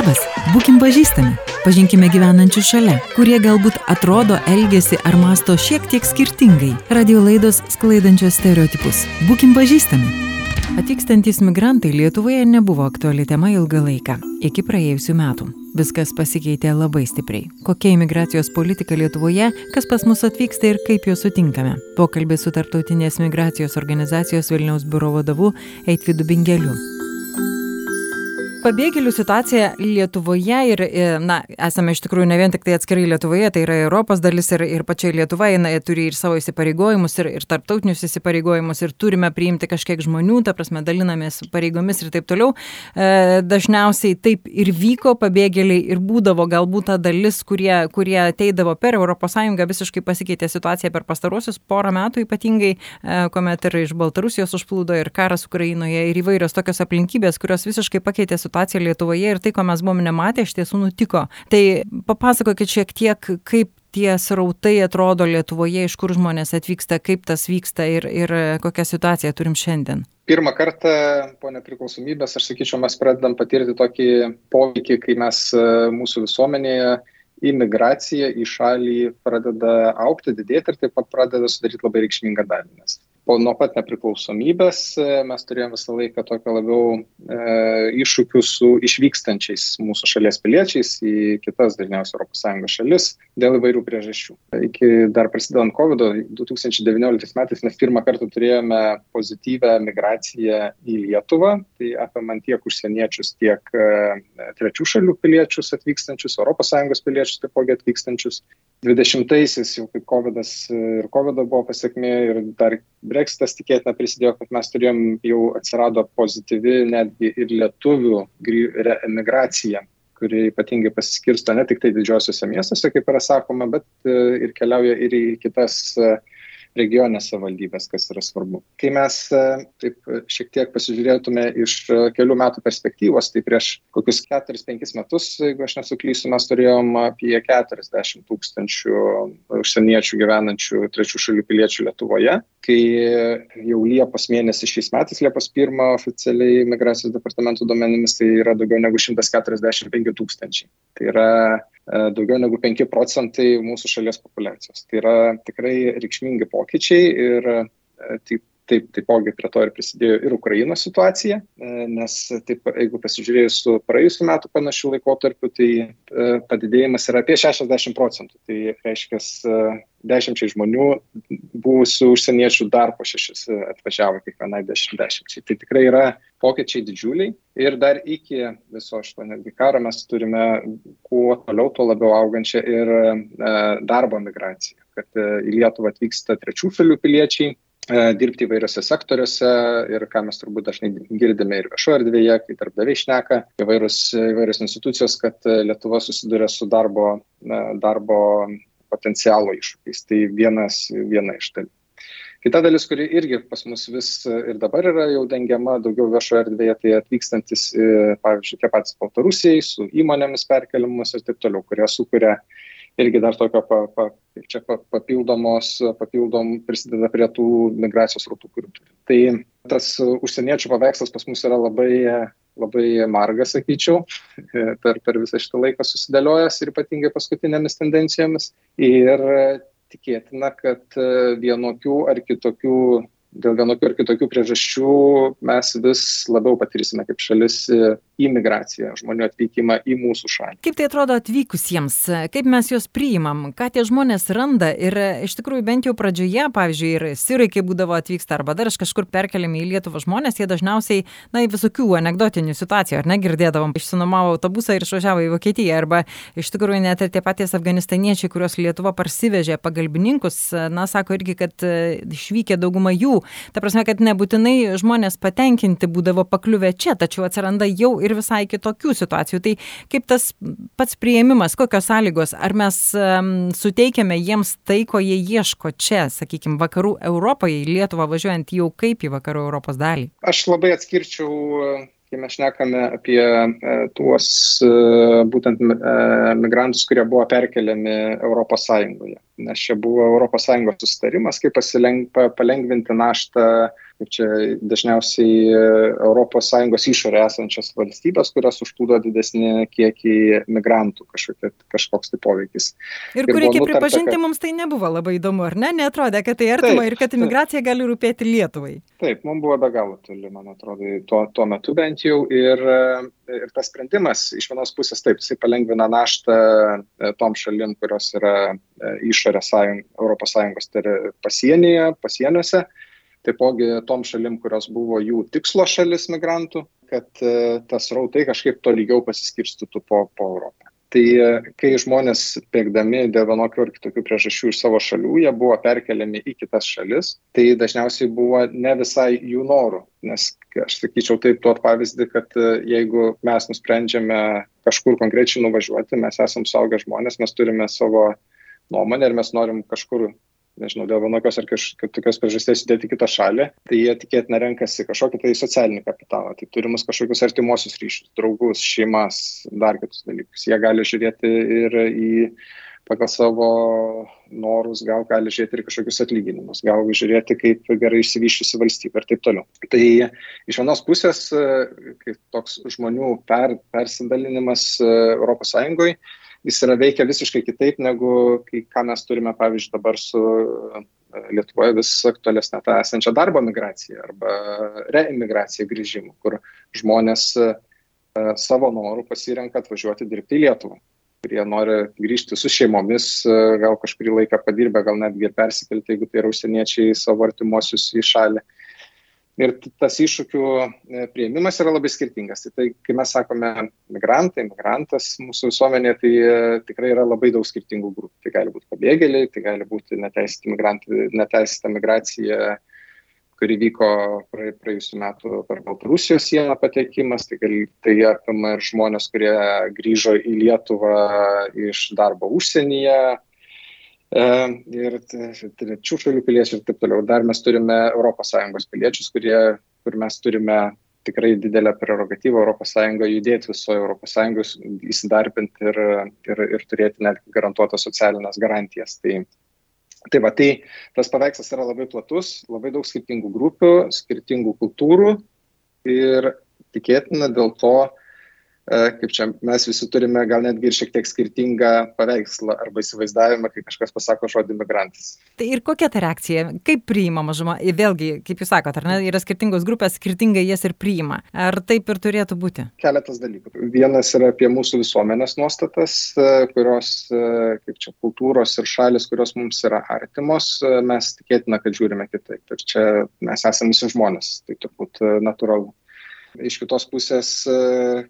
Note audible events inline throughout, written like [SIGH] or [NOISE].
Labas, būkim pažįstami, pažinkime gyvenančių šalia, kurie galbūt atrodo, elgesi ar masto šiek tiek skirtingai. Radio laidos sklaidančios stereotipus. Būkim pažįstami. Atvykstantys migrantai Lietuvoje nebuvo aktuali tema ilgą laiką, iki praėjusių metų. Viskas pasikeitė labai stipriai. Kokia imigracijos politika Lietuvoje, kas pas mus atvyksta ir kaip juos sutinkame. Pokalbis su Tartautinės migracijos organizacijos Vilniaus biuro vadovu Eitvidu Bingeliu pabėgėlių situacija Lietuvoje ir, e, na, esame iš tikrųjų ne vien tik tai atskirai Lietuvoje, tai yra Europos dalis ir, ir pačiai Lietuva, jinai turi ir savo įsipareigojimus, ir, ir tarptautinius įsipareigojimus, ir turime priimti kažkiek žmonių, ta prasme, dalinamės pareigomis ir taip toliau. E, dažniausiai taip ir vyko, pabėgėliai ir būdavo galbūt ta dalis, kurie, kurie ateidavo per ES, visiškai pasikeitė situacija per pastarosius porą metų, ypatingai, e, kuomet ir iš Baltarusijos užplūdo ir karas Ukrainoje ir įvairios tokios aplinkybės, kurios visiškai pakeitė situaciją situacija Lietuvoje ir tai, ko mes buvom nematę, iš tiesų nutiko. Tai papasakokit šiek tiek, kaip tie srautai atrodo Lietuvoje, iš kur žmonės atvyksta, kaip tas vyksta ir, ir kokią situaciją turim šiandien. Pirmą kartą po nepriklausomybės, aš sakyčiau, mes pradedam patirti tokį poveikį, kai mes e, mūsų visuomenėje imigracija į šalį pradeda aukti, didėti ir taip pat pradeda sudaryti labai reikšmingą dalį. Nes po nuo pat nepriklausomybės e, mes turėjome visą laiką tokio labiau e, iššūkių su išvykstančiais mūsų šalies piliečiais į kitas dažniausiai ES šalis dėl įvairių priežasčių. Iki dar prasidedant COVID 2019 metais mes pirmą kartą turėjome pozityvę migraciją į Lietuvą, tai apimant tiek užsieniečius, tiek e, trečių šalių piliečius atvykstančius, ES piliečius taipogi atvykstančius. 20-aisiais jau kaip COVID ir COVID buvo pasiekmė ir dar Brexitas tikėtina prisidėjo, kad mes turėjom jau atsirado pozityvi netgi ir lietuvių emigracija, kuri ypatingai pasiskirsto ne tik tai didžiosiuose miestuose, kaip yra sakoma, bet e, ir keliauja ir į kitas uh, regioninės savivaldybės, kas yra svarbu. Kai mes e, taip šiek tiek pasižiūrėtume iš e, kelių metų perspektyvos, tai prieš kokius 4-5 metus, jeigu aš nesuklysiu, mes turėjom apie 40 tūkstančių užsieniečių gyvenančių trečių šalių piliečių Lietuvoje, kai jau Liepos mėnesį šiais metais, Liepos 1 oficialiai migracijos departamento duomenimis, tai yra daugiau negu 145 tūkstančiai. Tai yra E, daugiau negu 5 procentai mūsų šalies populiacijos. Tai yra tikrai reikšmingi pokyčiai ir e, taip, taip, taipogi prie to ir prisidėjo ir Ukrainos situacija, e, nes taip, jeigu pasižiūrėjus su praėjusiu metu panašiu laikotarpiu, tai padidėjimas yra apie 60 procentų. Tai reiškia, dešimčiai žmonių buvusių užsieniečių dar po šešis atvažiavo kiekvienai dešimčiai. Tai tikrai yra pokyčiai didžiuliai ir dar iki viso šito netgi karo mes turime kuo toliau, tuo labiau augančią ir e, darbo migraciją, kad e, į Lietuvą atvyksta trečių šalių piliečiai e, dirbti įvairiose sektoriuose ir ką mes turbūt dažnai girdime ir viešoje erdvėje, kai darbdaviai šneka, įvairūs, įvairios institucijos, kad Lietuva susiduria su darbo, darbo potencialo iššūkiais. Tai vienas, viena iš dalių. Kita dalis, kuri irgi pas mus vis ir dabar yra jau dengiama daugiau viešoje erdvėje, tai atvykstantis, pavyzdžiui, tie patys Baltarusijai su įmonėmis perkeliamus ir taip toliau, kurie sukuria irgi dar tokio pa, pa, čia papildomos, papildom prisideda prie tų migracijos rautų, kurių turime. Tai tas užsieniečių paveikslas pas mus yra labai labai margas, sakyčiau, [LAUGHS] per, per visą šitą laiką susidėliojęs ir ypatingai paskutinėmis tendencijomis. Ir tikėtina, kad vienokių ar kitokių dėl vienokių ar kitokių priežasčių mes vis labiau patirsime kaip šalis imigraciją, žmonių atvykimą į mūsų šalį. Kaip tai atrodo atvykusiems, kaip mes juos priimam, ką tie žmonės randa? Ir iš tikrųjų bent jau pradžioje, pavyzdžiui, ir sirai, kai būdavo atvyksta arba dar iš kažkur perkeliami į Lietuvą žmonės, jie dažniausiai, na, visokių anegdotinių situacijų, ar negirdėdavom, išsinomavo autobusą ir išvažiavo į Vokietiją, arba iš tikrųjų net ir tie patys afganistaniečiai, kuriuos Lietuva parsivežė pagalbininkus, na, sako irgi, kad išvykę dauguma jų. Ta prasme, kad nebūtinai žmonės patenkinti būdavo pakliuvę čia, tačiau atsiranda jau ir visai kitokių situacijų. Tai kaip tas pats prieimimas, kokios sąlygos, ar mes um, suteikiame jiems tai, ko jie ieško čia, sakykime, vakarų Europoje, į Lietuvą važiuojant jau kaip į vakarų Europos dalį? Aš labai atskirčiau kai mes šnekame apie e, tuos e, būtent e, migrantus, kurie buvo perkeliami Sąjungoje. Nes čia buvo Sąjungos susitarimas, kaip palengvinti naštą kaip čia dažniausiai ES išorė esančias valstybės, kurios užplūdo didesnį kiekį migrantų kažkokia, kažkoks tai poveikis. Ir, ir kur reikia nutarta, pripažinti, kad... mums tai nebuvo labai įdomu, ar ne? Netrodė, kad tai artima taip, ir kad imigracija gali rūpėti Lietuvai. Taip, mums buvo be galo toli, man atrodo, tuo, tuo metu bent jau. Ir, ir tas sprendimas iš vienos pusės taip, jisai palengvina naštą e, tom šalim, kurios yra e, išorė sąjung, ES, tai pasienyje, pasieniuose. Taipogi tom šalim, kurios buvo jų tikslo šalis migrantų, kad e, tas rautai kažkaip tolygiau pasiskirstytų po, po Europą. Tai e, kai žmonės bėgdami dėl vienokių ar kitokių priežasčių iš savo šalių, jie buvo perkeliami į kitas šalis, tai dažniausiai buvo ne visai jų norų. Nes aš sakyčiau taip duot pavyzdį, kad e, jeigu mes nusprendžiame kažkur konkrečiai nuvažiuoti, mes esame saugę žmonės, mes turime savo nuomonę ir mes norim kažkur nežinau, dėl vienokios ar kitokios priežasties įdėti kitą šalį, tai jie tikėtina renkasi kažkokį tai socialinį kapitalą, tai turimus kažkokius artimuosius ryšius, draugus, šeimas, dar kitus dalykus. Jie gali žiūrėti ir į pagal savo norus, gal gali žiūrėti ir kažkokius atlyginimus, gal žiūrėti, kaip gerai išsivyščiusi valstybė ir taip toliau. Tai iš vienos pusės, kaip toks žmonių per, persidalinimas ES, jis yra veikia visiškai kitaip negu kai, ką mes turime, pavyzdžiui, dabar su e, Lietuvoje vis aktualesnė ta esančia darbo migracija arba reimigracija grįžimų, kur žmonės e, savo norų pasirenka atvažiuoti dirbti į Lietuvą kurie nori grįžti su šeimomis, e, gal kažkurį laiką padirbę, gal netgi persikelti, jeigu tai yra užsieniečiai savo artimuosius į šalį. Uh, ir tas iššūkių e, prieimimas yra labai skirtingas. Tai, tai kai mes sakome migrantai, migrantas mūsų visuomenė, tai e, tikrai yra labai daug skirtingų grupų. Tai gali būti pabėgėliai, tai gali būti neteisėta migracija, kuri vyko praėjusiu metu per Baltarusijos sieną patekimas, tai, gali, tai apima ir žmonės, kurie grįžo į Lietuvą iš darbo užsienyje, ir trečių šalių piliečių ir taip toliau. Dar mes turime ES piliečius, kurie, kur mes turime tikrai didelę prerogatyvą ES judėti visoje ES, įsidarbinti ir, ir, ir turėti net garantuotas socialinės garantijas. Tai, tai va, tai tas paveikslas yra labai platus, labai daug skirtingų grupių, skirtingų kultūrų ir tikėtina dėl to, E, kaip čia mes visi turime gal netgi ir šiek tiek skirtingą paveikslą arba įsivaizdavimą, kai kažkas pasako žodį migrantas. Tai ir kokia ta reakcija, kaip priima mažuma, vėlgi, kaip jūs sakote, ar ne, yra skirtingos grupės, skirtingai jas ir priima. Ar taip ir turėtų būti? Keletas dalykų. Vienas yra apie mūsų visuomenės nuostatas, e, kurios, e, kaip čia, kultūros ir šalis, kurios mums yra artimos, mes tikėtina, kad žiūrime kitaip. Ir čia mes esame visi žmonės, tai turbūt natūralu. Iš kitos pusės, e,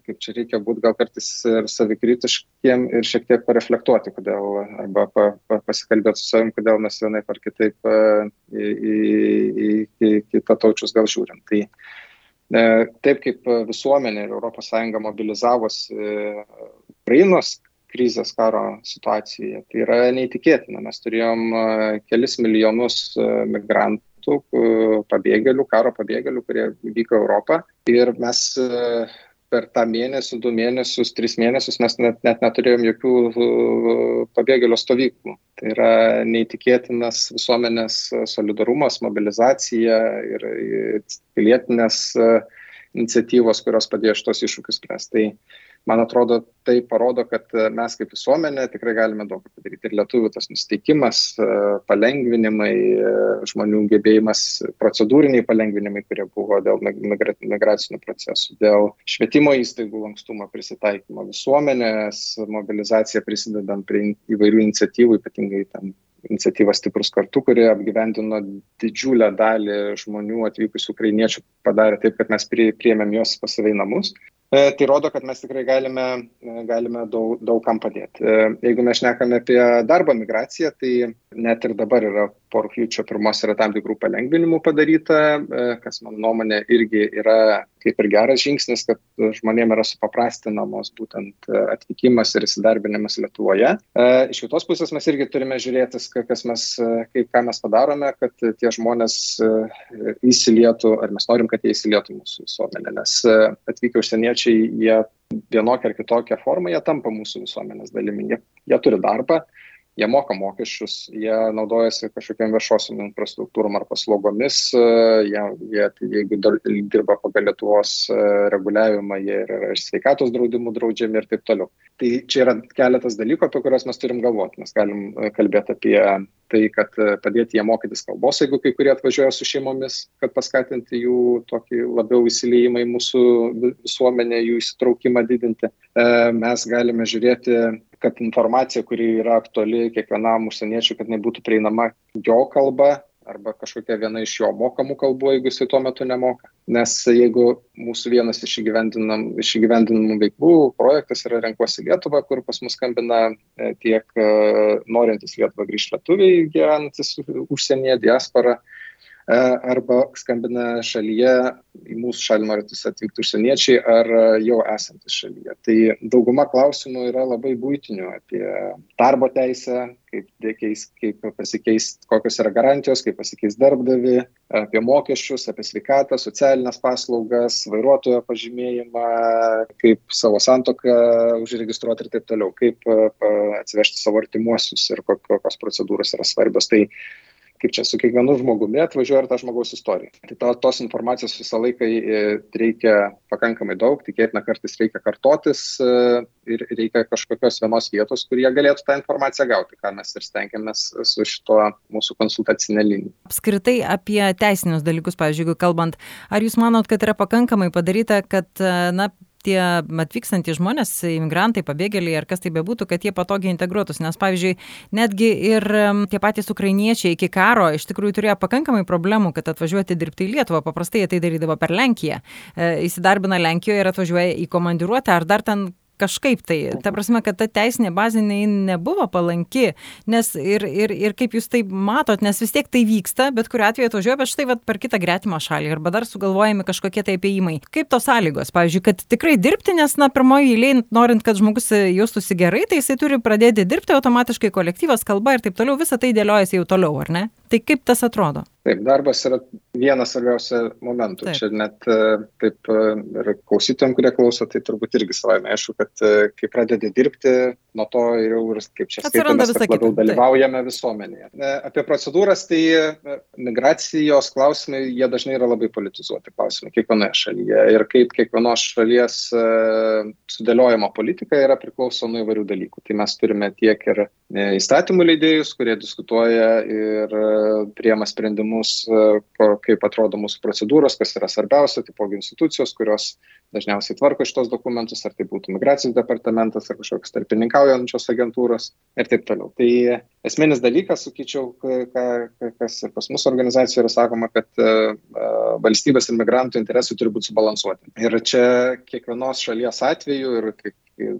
kaip čia reikia būti gal kartais ir savikritiškiem ir šiek tiek pareflektuoti, kodėl, arba pa, pa, pasikalbėti su savim, kodėl mes vienaip ar kitaip e, į, į, į, į kitą taučius gal žiūrim. Tai e, taip kaip visuomenė ir ES mobilizavosi Ukrainos krizės karo situacijoje, tai yra neįtikėtina. Mes turėjom kelis milijonus migrantų migrantų, pabėgėlių, karo pabėgėlių, kurie vyko Europą. Ir mes e, per tą mėnesį, du mėnesius, tris mėnesius mes net, net neturėjom jokių e, pabėgėlio stovyklų. Tai yra neįtikėtinas visuomenės solidarumas, mobilizacija ir pilietinės e, iniciatyvos, kurios padėjo šitos iššūkius spręsti. Tai man atrodo tai parodo kad e, mes kaip visuomenė tikrai galime daug padaryti ir lietuvių tas nusiteikimas e, palengvinimai e, žmonių gebėjimas procedūriniai palengvinimai kurie buvo dėl migra migracinių procesų dėl švietimo įstaigų lankstumo prisitaikymo visuomenės mobilizacija prisidedant prie įvairių iniciatyvų ypatingai ten iniciatyva Stiprus kartu, kurie apgyvendino didžiulę dalį žmonių atvykusių ukrainiečių, padarė taip, kad mes priėmėm juos pas savai namus. E, tai rodo, kad mes tikrai galime, e, galime daug, daug kam padėti. E, jeigu mes šnekame apie darbo migraciją, tai net ir dabar yra po rūpjūčio pirmos yra tam tikrų palengvinimų padaryta, kas mano nuomonė irgi yra kaip ir geras žingsnis, kad žmonėm yra supaprastinamos būtent atvykimas ir įsidarbinimas Lietuvoje. Iš kitos pusės mes irgi turime žiūrėti, kas mes, kaip, ką mes padarome, kad tie žmonės įsilietų, ar mes norim, kad jie įsilietų mūsų visuomenę, nes atvykę užsieniečiai jie vienokia ar kitokia forma, jie tampa mūsų visuomenės dalimi. Jie, jie turi darbą, jie moka mokesčius, jie naudojasi kažkokiam viešosiam infrastruktūrom ar paslaugomis, jie, jie jeigu dirba pagal Lietuvos reguliavimą, jie yra ir sveikatos draudimų draudžiami ir taip toliau. Tai čia yra keletas dalykų, apie kuriuos mes turim galvoti. Mes galim kalbėti apie tai, kad padėti jie mokytis kalbos, jeigu kai kurie atvažiuoja su šeimomis, kad paskatinti jų tokį labiau įsileimą į mūsų visuomenę, jų įsitraukimą didinti. Mes galime žiūrėti kad informacija, kuri yra aktuali kiekvienam užsieniečiui, kad nebūtų prieinama jo kalba arba kažkokia viena iš jo mokamų kalbų, jeigu jisai tuo metu nemoka. Nes jeigu mūsų vienas iš įgyvendinamų, iš įgyvendinamų veiklų projektas yra Renkuosi Lietuvą, kur pas mus skambina e, tiek e, norintys Lietuvą grįžti lietuviai gyvenantis užsienyje, diaspora, E, arba skambina šalyje, į mūsų šalį norintys atvykti užsieniečiai ar jau esantys šalyje. Tai dauguma klausimų yra labai būtinių apie darbo teisę, kaip, dėkiais, kaip pasikeis, kokios yra garantijos, kaip pasikeis darbdavi, apie mokesčius, apie sveikatą, socialinės paslaugas, vairuotojo pažymėjimą, kaip savo santoką užregistruoti ir taip toliau, kaip atsivežti savo artimuosius ir kokios procedūros yra svarbios. Tai kaip čia su kiekvienu žmogumi atvažiuoja ir ta žmogaus istorija. Tai to, tos informacijos visą laiką e, reikia pakankamai daug, tikėtina kartais reikia kartotis e, ir reikia kažkokios vienos vietos, kur jie galėtų tą informaciją gauti, ką mes ir stengiamės su šito mūsų konsultacinė linija. Apskritai apie teisinius dalykus, pavyzdžiui, kalbant, ar jūs manot, kad yra pakankamai padaryta, kad, e, na, tie atvykstantys žmonės, imigrantai, pabėgėliai ar kas tai bebūtų, kad jie patogiai integruotus. Nes, pavyzdžiui, netgi ir tie patys ukrainiečiai iki karo iš tikrųjų turėjo pakankamai problemų, kad atvažiuoti dirbti į Lietuvą. Paprastai jie tai darydavo per Lenkiją. E, įsidarbina Lenkijoje ir atvažiuoja į komandiruotę ar dar ten kažkaip tai, ta prasme, kad ta teisinė bazė nebuvo palanki, nes ir, ir, ir kaip jūs tai matot, nes vis tiek tai vyksta, bet kuriu atveju atvažiuoja, bet štai vat, per kitą gretimą šalį arba dar sugalvojami kažkokie tai apėjimai. Kaip tos sąlygos, pavyzdžiui, kad tikrai dirbti, nes, na, pirmoji eilė, norint, kad žmogus jaustųsi gerai, tai jisai turi pradėti dirbti automatiškai kolektyvas, kalba ir taip toliau, visa tai dėliojasi jau toliau, ar ne? Tai kaip tas atrodo? Taip, darbas yra vienas svarbiausių momentų. Taip. Čia net e, taip e, ir klausytojams, kurie klauso, tai turbūt irgi savai aišku, kad e, kai pradedi dirbti, nuo to jau ir kaip čia skaitomės, kad labiau dalyvaujame taip. visuomenėje. Apie procedūras, tai migracijos klausimai, jie dažnai yra labai politizuoti klausimai kiekvienoje šalyje. Ir kaip kiekvienos šalies sudėliojama politika yra priklauso nuo įvairių dalykų. Tai mes turime tiek ir įstatymų leidėjus, kurie diskutuoja ir priema sprendimus, e, kaip atrodo mūsų procedūros, kas yra svarbiausia, taipogi institucijos, kurios dažniausiai tvarko šitos dokumentus, ar tai būtų migracijos departamentas, ar kažkokios tarpininkaujančios agentūros ir taip toliau. Tai esminis dalykas, sakyčiau, kas ir pas mūsų organizacijoje yra sakoma, kad e, valstybės ir migrantų interesai turi būti subalansuoti. Ir čia kiekvienos šalies atveju ir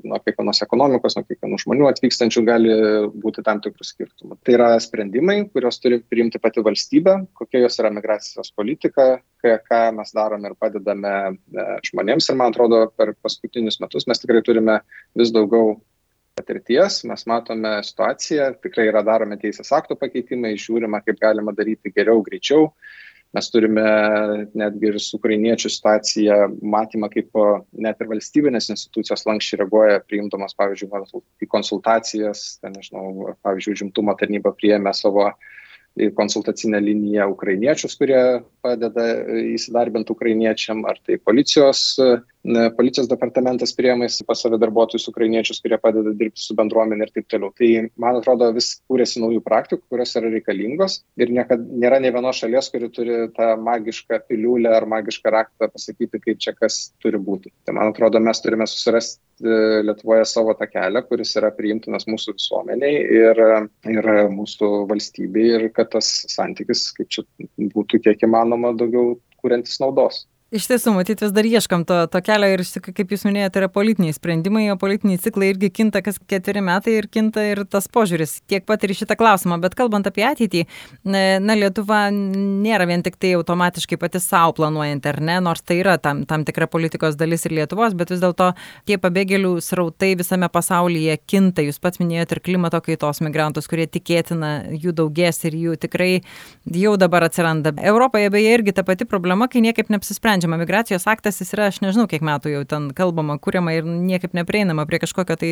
nuo kiekvienos ekonomikos, nuo kiekvienų žmonių atvykstančių gali būti tam tikrų skirtumų. Tai yra sprendimai, kuriuos turi priimti pati valstybė, kokia jos yra migracijos politika, ką mes darome ir padedame e, žmonėms. Ir man atrodo, per paskutinius metus mes tikrai turime vis daugiau patirties, mes matome situaciją, tikrai yra daromi teisės aktų pakeitimai, žiūrima, kaip galima daryti geriau, greičiau mes turime netgi ir su ukrainiečių situacija matymą, kaip net ir valstybinės institucijos lankščiai reaguoja, priimdamas, pavyzdžiui, į konsultacijas, ten, nežinau, pavyzdžiui, žimtumo tarnyba priėmė savo konsultacinę liniją ukrainiečius, kurie padeda įsidarbinti ukrainiečiam, ar tai policijos policijos departamentas priemais pas save darbuotojus ukrainiečius, kurie padeda dirbti su bendruomenė ir taip toliau. Tai, man atrodo, vis kūrėsi naujų praktikų, kurios yra reikalingos ir niekad, nėra ne vienos šalies, kuri turi tą magišką piliulę ar magišką raktą pasakyti, kaip čia kas turi būti. Tai, man atrodo, mes turime susirasti Lietuvoje savo tą kelią, kuris yra priimtinas mūsų visuomeniai ir, ir mūsų valstybei ir kad tas santykis, kaip čia būtų kiek įmanoma daugiau kuriantis naudos. Iš tiesų, matyt, vis dar ieškam to, to kelio ir, kaip jūs minėjote, yra politiniai sprendimai, o politiniai ciklai irgi kinta kas ketveri metai ir kinta ir tas požiūris tiek pat ir šitą klausimą. Bet kalbant apie ateitį, na, Lietuva nėra vien tik tai automatiškai pati savo planuojant, ar ne, nors tai yra tam, tam tikra politikos dalis ir Lietuvos, bet vis dėlto tie pabėgėlių srautai visame pasaulyje kinta. Jūs pats minėjote ir klimato kaitos migrantus, kurie tikėtina jų daugės ir jų tikrai jau dabar atsiranda. Europoje beje irgi ta pati problema, kai niekaip neapsisprendžia sprendžiama. Migracijos aktas jis yra, aš nežinau, kiek metų jau ten kalbama, kuriama ir niekaip neprieinama prie kažkokio tai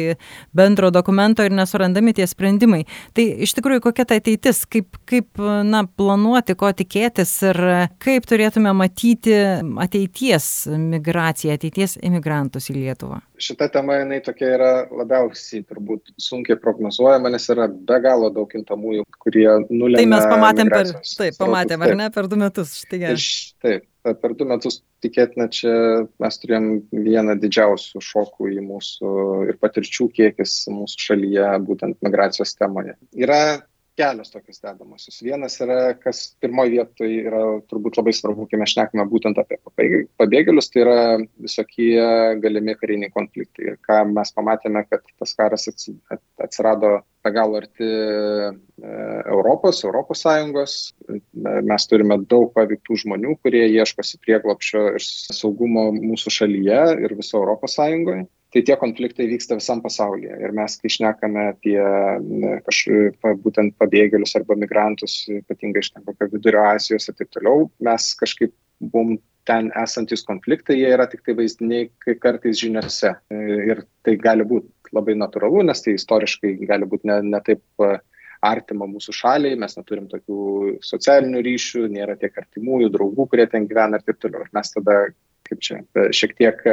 bendro dokumento ir nesurandami tie sprendimai. Tai iš tikrųjų kokia ta ateitis, kaip, kaip na, planuoti, ko tikėtis ir kaip turėtume matyti ateities migraciją, ateities imigrantus į Lietuvą. Šita tema, jinai tokia yra labiausiai turbūt sunkiai prognozuojama, nes yra be galo daug kintamųjų, kurie nulemia. Tai mes pamatėm per, taip, pamatėm, ar ne, per du metus. Štai, taip, per du metus tikėtina čia mes turėjom vieną didžiausių šokų į mūsų ir patirčių kiekis mūsų šalyje būtent migracijos temoje. Yra kelios tokios dedamosios. Vienas yra, kas pirmoje vietoje yra turbūt labai svarbu, kai mes šnekame būtent apie pabėgėlius, tai yra visokie galimi kariniai konfliktai. Ir ką mes pamatėme, kad tas karas atsirado be galo arti e, Europos, Europos Sąjungos. Mes turime daug paveiktų žmonių, kurie ieškosi prieglopšio ir saugumo mūsų šalyje ir viso Europos Sąjungoje tai tie konfliktai vyksta visam pasaulyje. Ir mes, kai šnekame apie kažkaip būtent pabėgėlius arba migrantus, ypatingai iš ten kokio vidurio Azijos ir taip toliau, mes kažkaip bum ten esantis konfliktai, jie yra tik tai vaizdiniai, kai kartais žiniuose. Ir tai gali būti labai natūralu, nes tai istoriškai gali būti ne, ne taip artima mūsų šaliai, mes neturim tokių socialinių ryšių, nėra tiek artimųjų, draugų, kurie ten gyvena ir taip toliau. Ir mes tada kaip čia, šiek tiek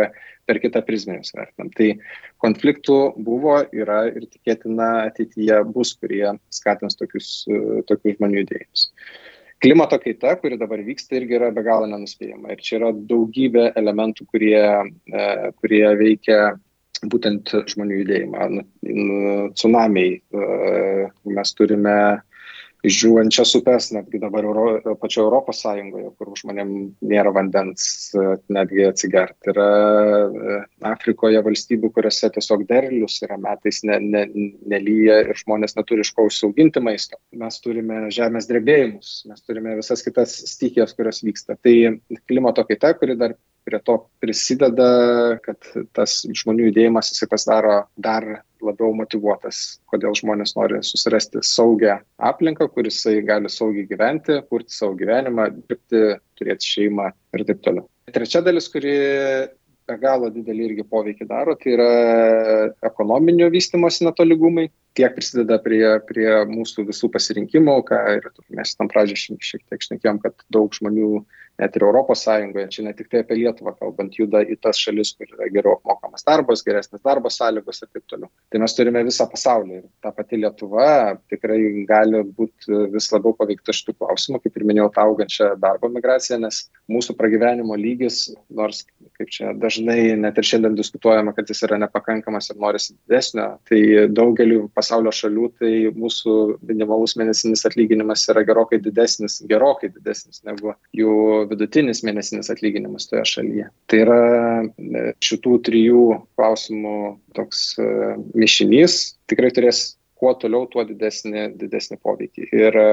per kitą prizmę jūs vertinam. Tai konfliktų buvo, yra ir tikėtina ateityje bus, kurie skatins tokius, tokius žmonių judėjimus. Klimato kaita, kuri dabar vyksta, irgi yra be galo nenuspėjama. Ir čia yra daugybė elementų, kurie, e, kurie veikia būtent žmonių judėjimą. Tsunamiai. E, mes turime žūvančias upes, netgi dabar Euro, pačio Europos Sąjungoje, kur žmonėm nėra vandens netgi atsigerti. Yra e, Afrikoje valstybių, kuriuose tiesiog derlius yra metais ne, ne, nelyja ir žmonės neturi iš ko užsiauginti maisto. Mes turime žemės drebėjimus, mes turime visas kitas stichijas, kurios vyksta. Tai klimato kaita, kuri dar prie to prisideda, kad tas žmonių judėjimas jisai pasidaro dar labiau motivuotas, kodėl žmonės nori susirasti saugią aplinką, kur jisai gali saugiai gyventi, kurti savo gyvenimą, dirbti, turėti šeimą ir taip toliau. Trečia dalis, kuri be galo didelį irgi poveikį daro, tai yra ekonominio vystimosi netolygumai. Tiek prisideda prie, prie mūsų visų pasirinkimų, ką ir mes tam pradžioje šiek tiek šnekėjom, kad daug žmonių net ir Europos Sąjungoje, čia ne tik tai apie Lietuvą kalbant, juda į tas šalis, kur yra geriau apmokamas darbas, geresnis darbo sąlygos ir taip toliau. Tai mes turime visą pasaulį ir ta pati Lietuva tikrai gali būti vis labiau paveikta šitų klausimų, kaip ir minėjau, augančią darbo migraciją, nes mūsų pragyvenimo lygis, nors kaip čia dažnai net ir šiandien diskutuojama, kad jis yra nepakankamas ir norisi didesnio, tai daugeliu pasaulio šalių tai mūsų minimalus mėnesinis atlyginimas yra gerokai didesnis, gerokai didesnis negu jų vidutinis mėnesinis atlyginimas toje šalyje. Tai yra e, šitų trijų klausimų toks e, mišinys tikrai turės kuo toliau, tuo didesnį, didesnį poveikį. Ir e,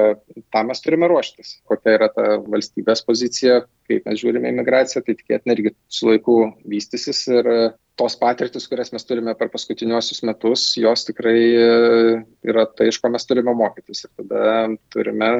tam mes turime ruoštis. Kokia yra ta valstybės pozicija, kaip mes žiūrime į migraciją, tai tikėtina irgi su laiku vystysis ir tos patirtis, kurias mes turime per paskutiniuosius metus, jos tikrai yra tai, iš ko mes turime mokytis. Ir tada turime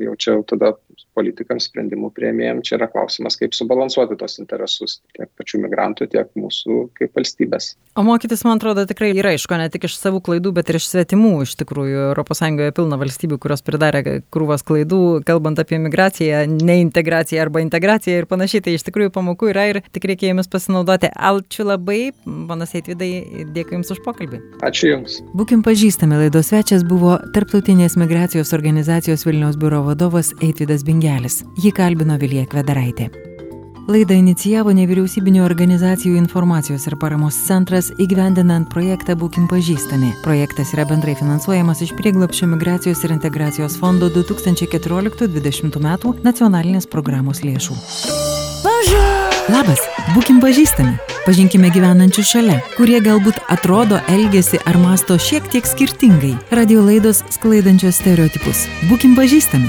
jau čia jau tada politikams sprendimų prieimėjim čia yra klausimas kaip subalansuoti tos interesus tiek pačių migrantų tiek mūsų kaip valstybės. O mokytis man atrodo tikrai yra iš ko ne tik iš savų klaidų bet ir iš svetimų iš tikrųjų europos sąjungoje pilna valstybių kurios pridarė krūvas klaidų kalbant apie migraciją neintegraciją arba integraciją ir panašiai. Tai iš tikrųjų pamokų yra ir tik reikia jomis pasinaudoti. Ačiū labai ponas eitvydai dėkui jums už pokalbį. Ačiū jums. Būkim pažįstami. Laidos svečias buvo tarptautinės migracijos organizacijos vilniaus biuro vadovas eitvydas bingelis. Jį kalbino Vilija Kvedaraitė. Laidą inicijavo nevyriausybinio organizacijų informacijos ir paramos centras įgyvendinant projektą Būkim pažįstami. Projektas yra bendrai finansuojamas iš prieglapščio migracijos ir integracijos fondo 2014-2020 metų nacionalinės programos lėšų. Bonjour! Labas, būkim pažįstami. Pažinkime gyvenančius šalia, kurie galbūt atrodo, elgesi ar masto šiek tiek skirtingai. Radio laidos sklaidančios stereotipus. Būkim pažįstami.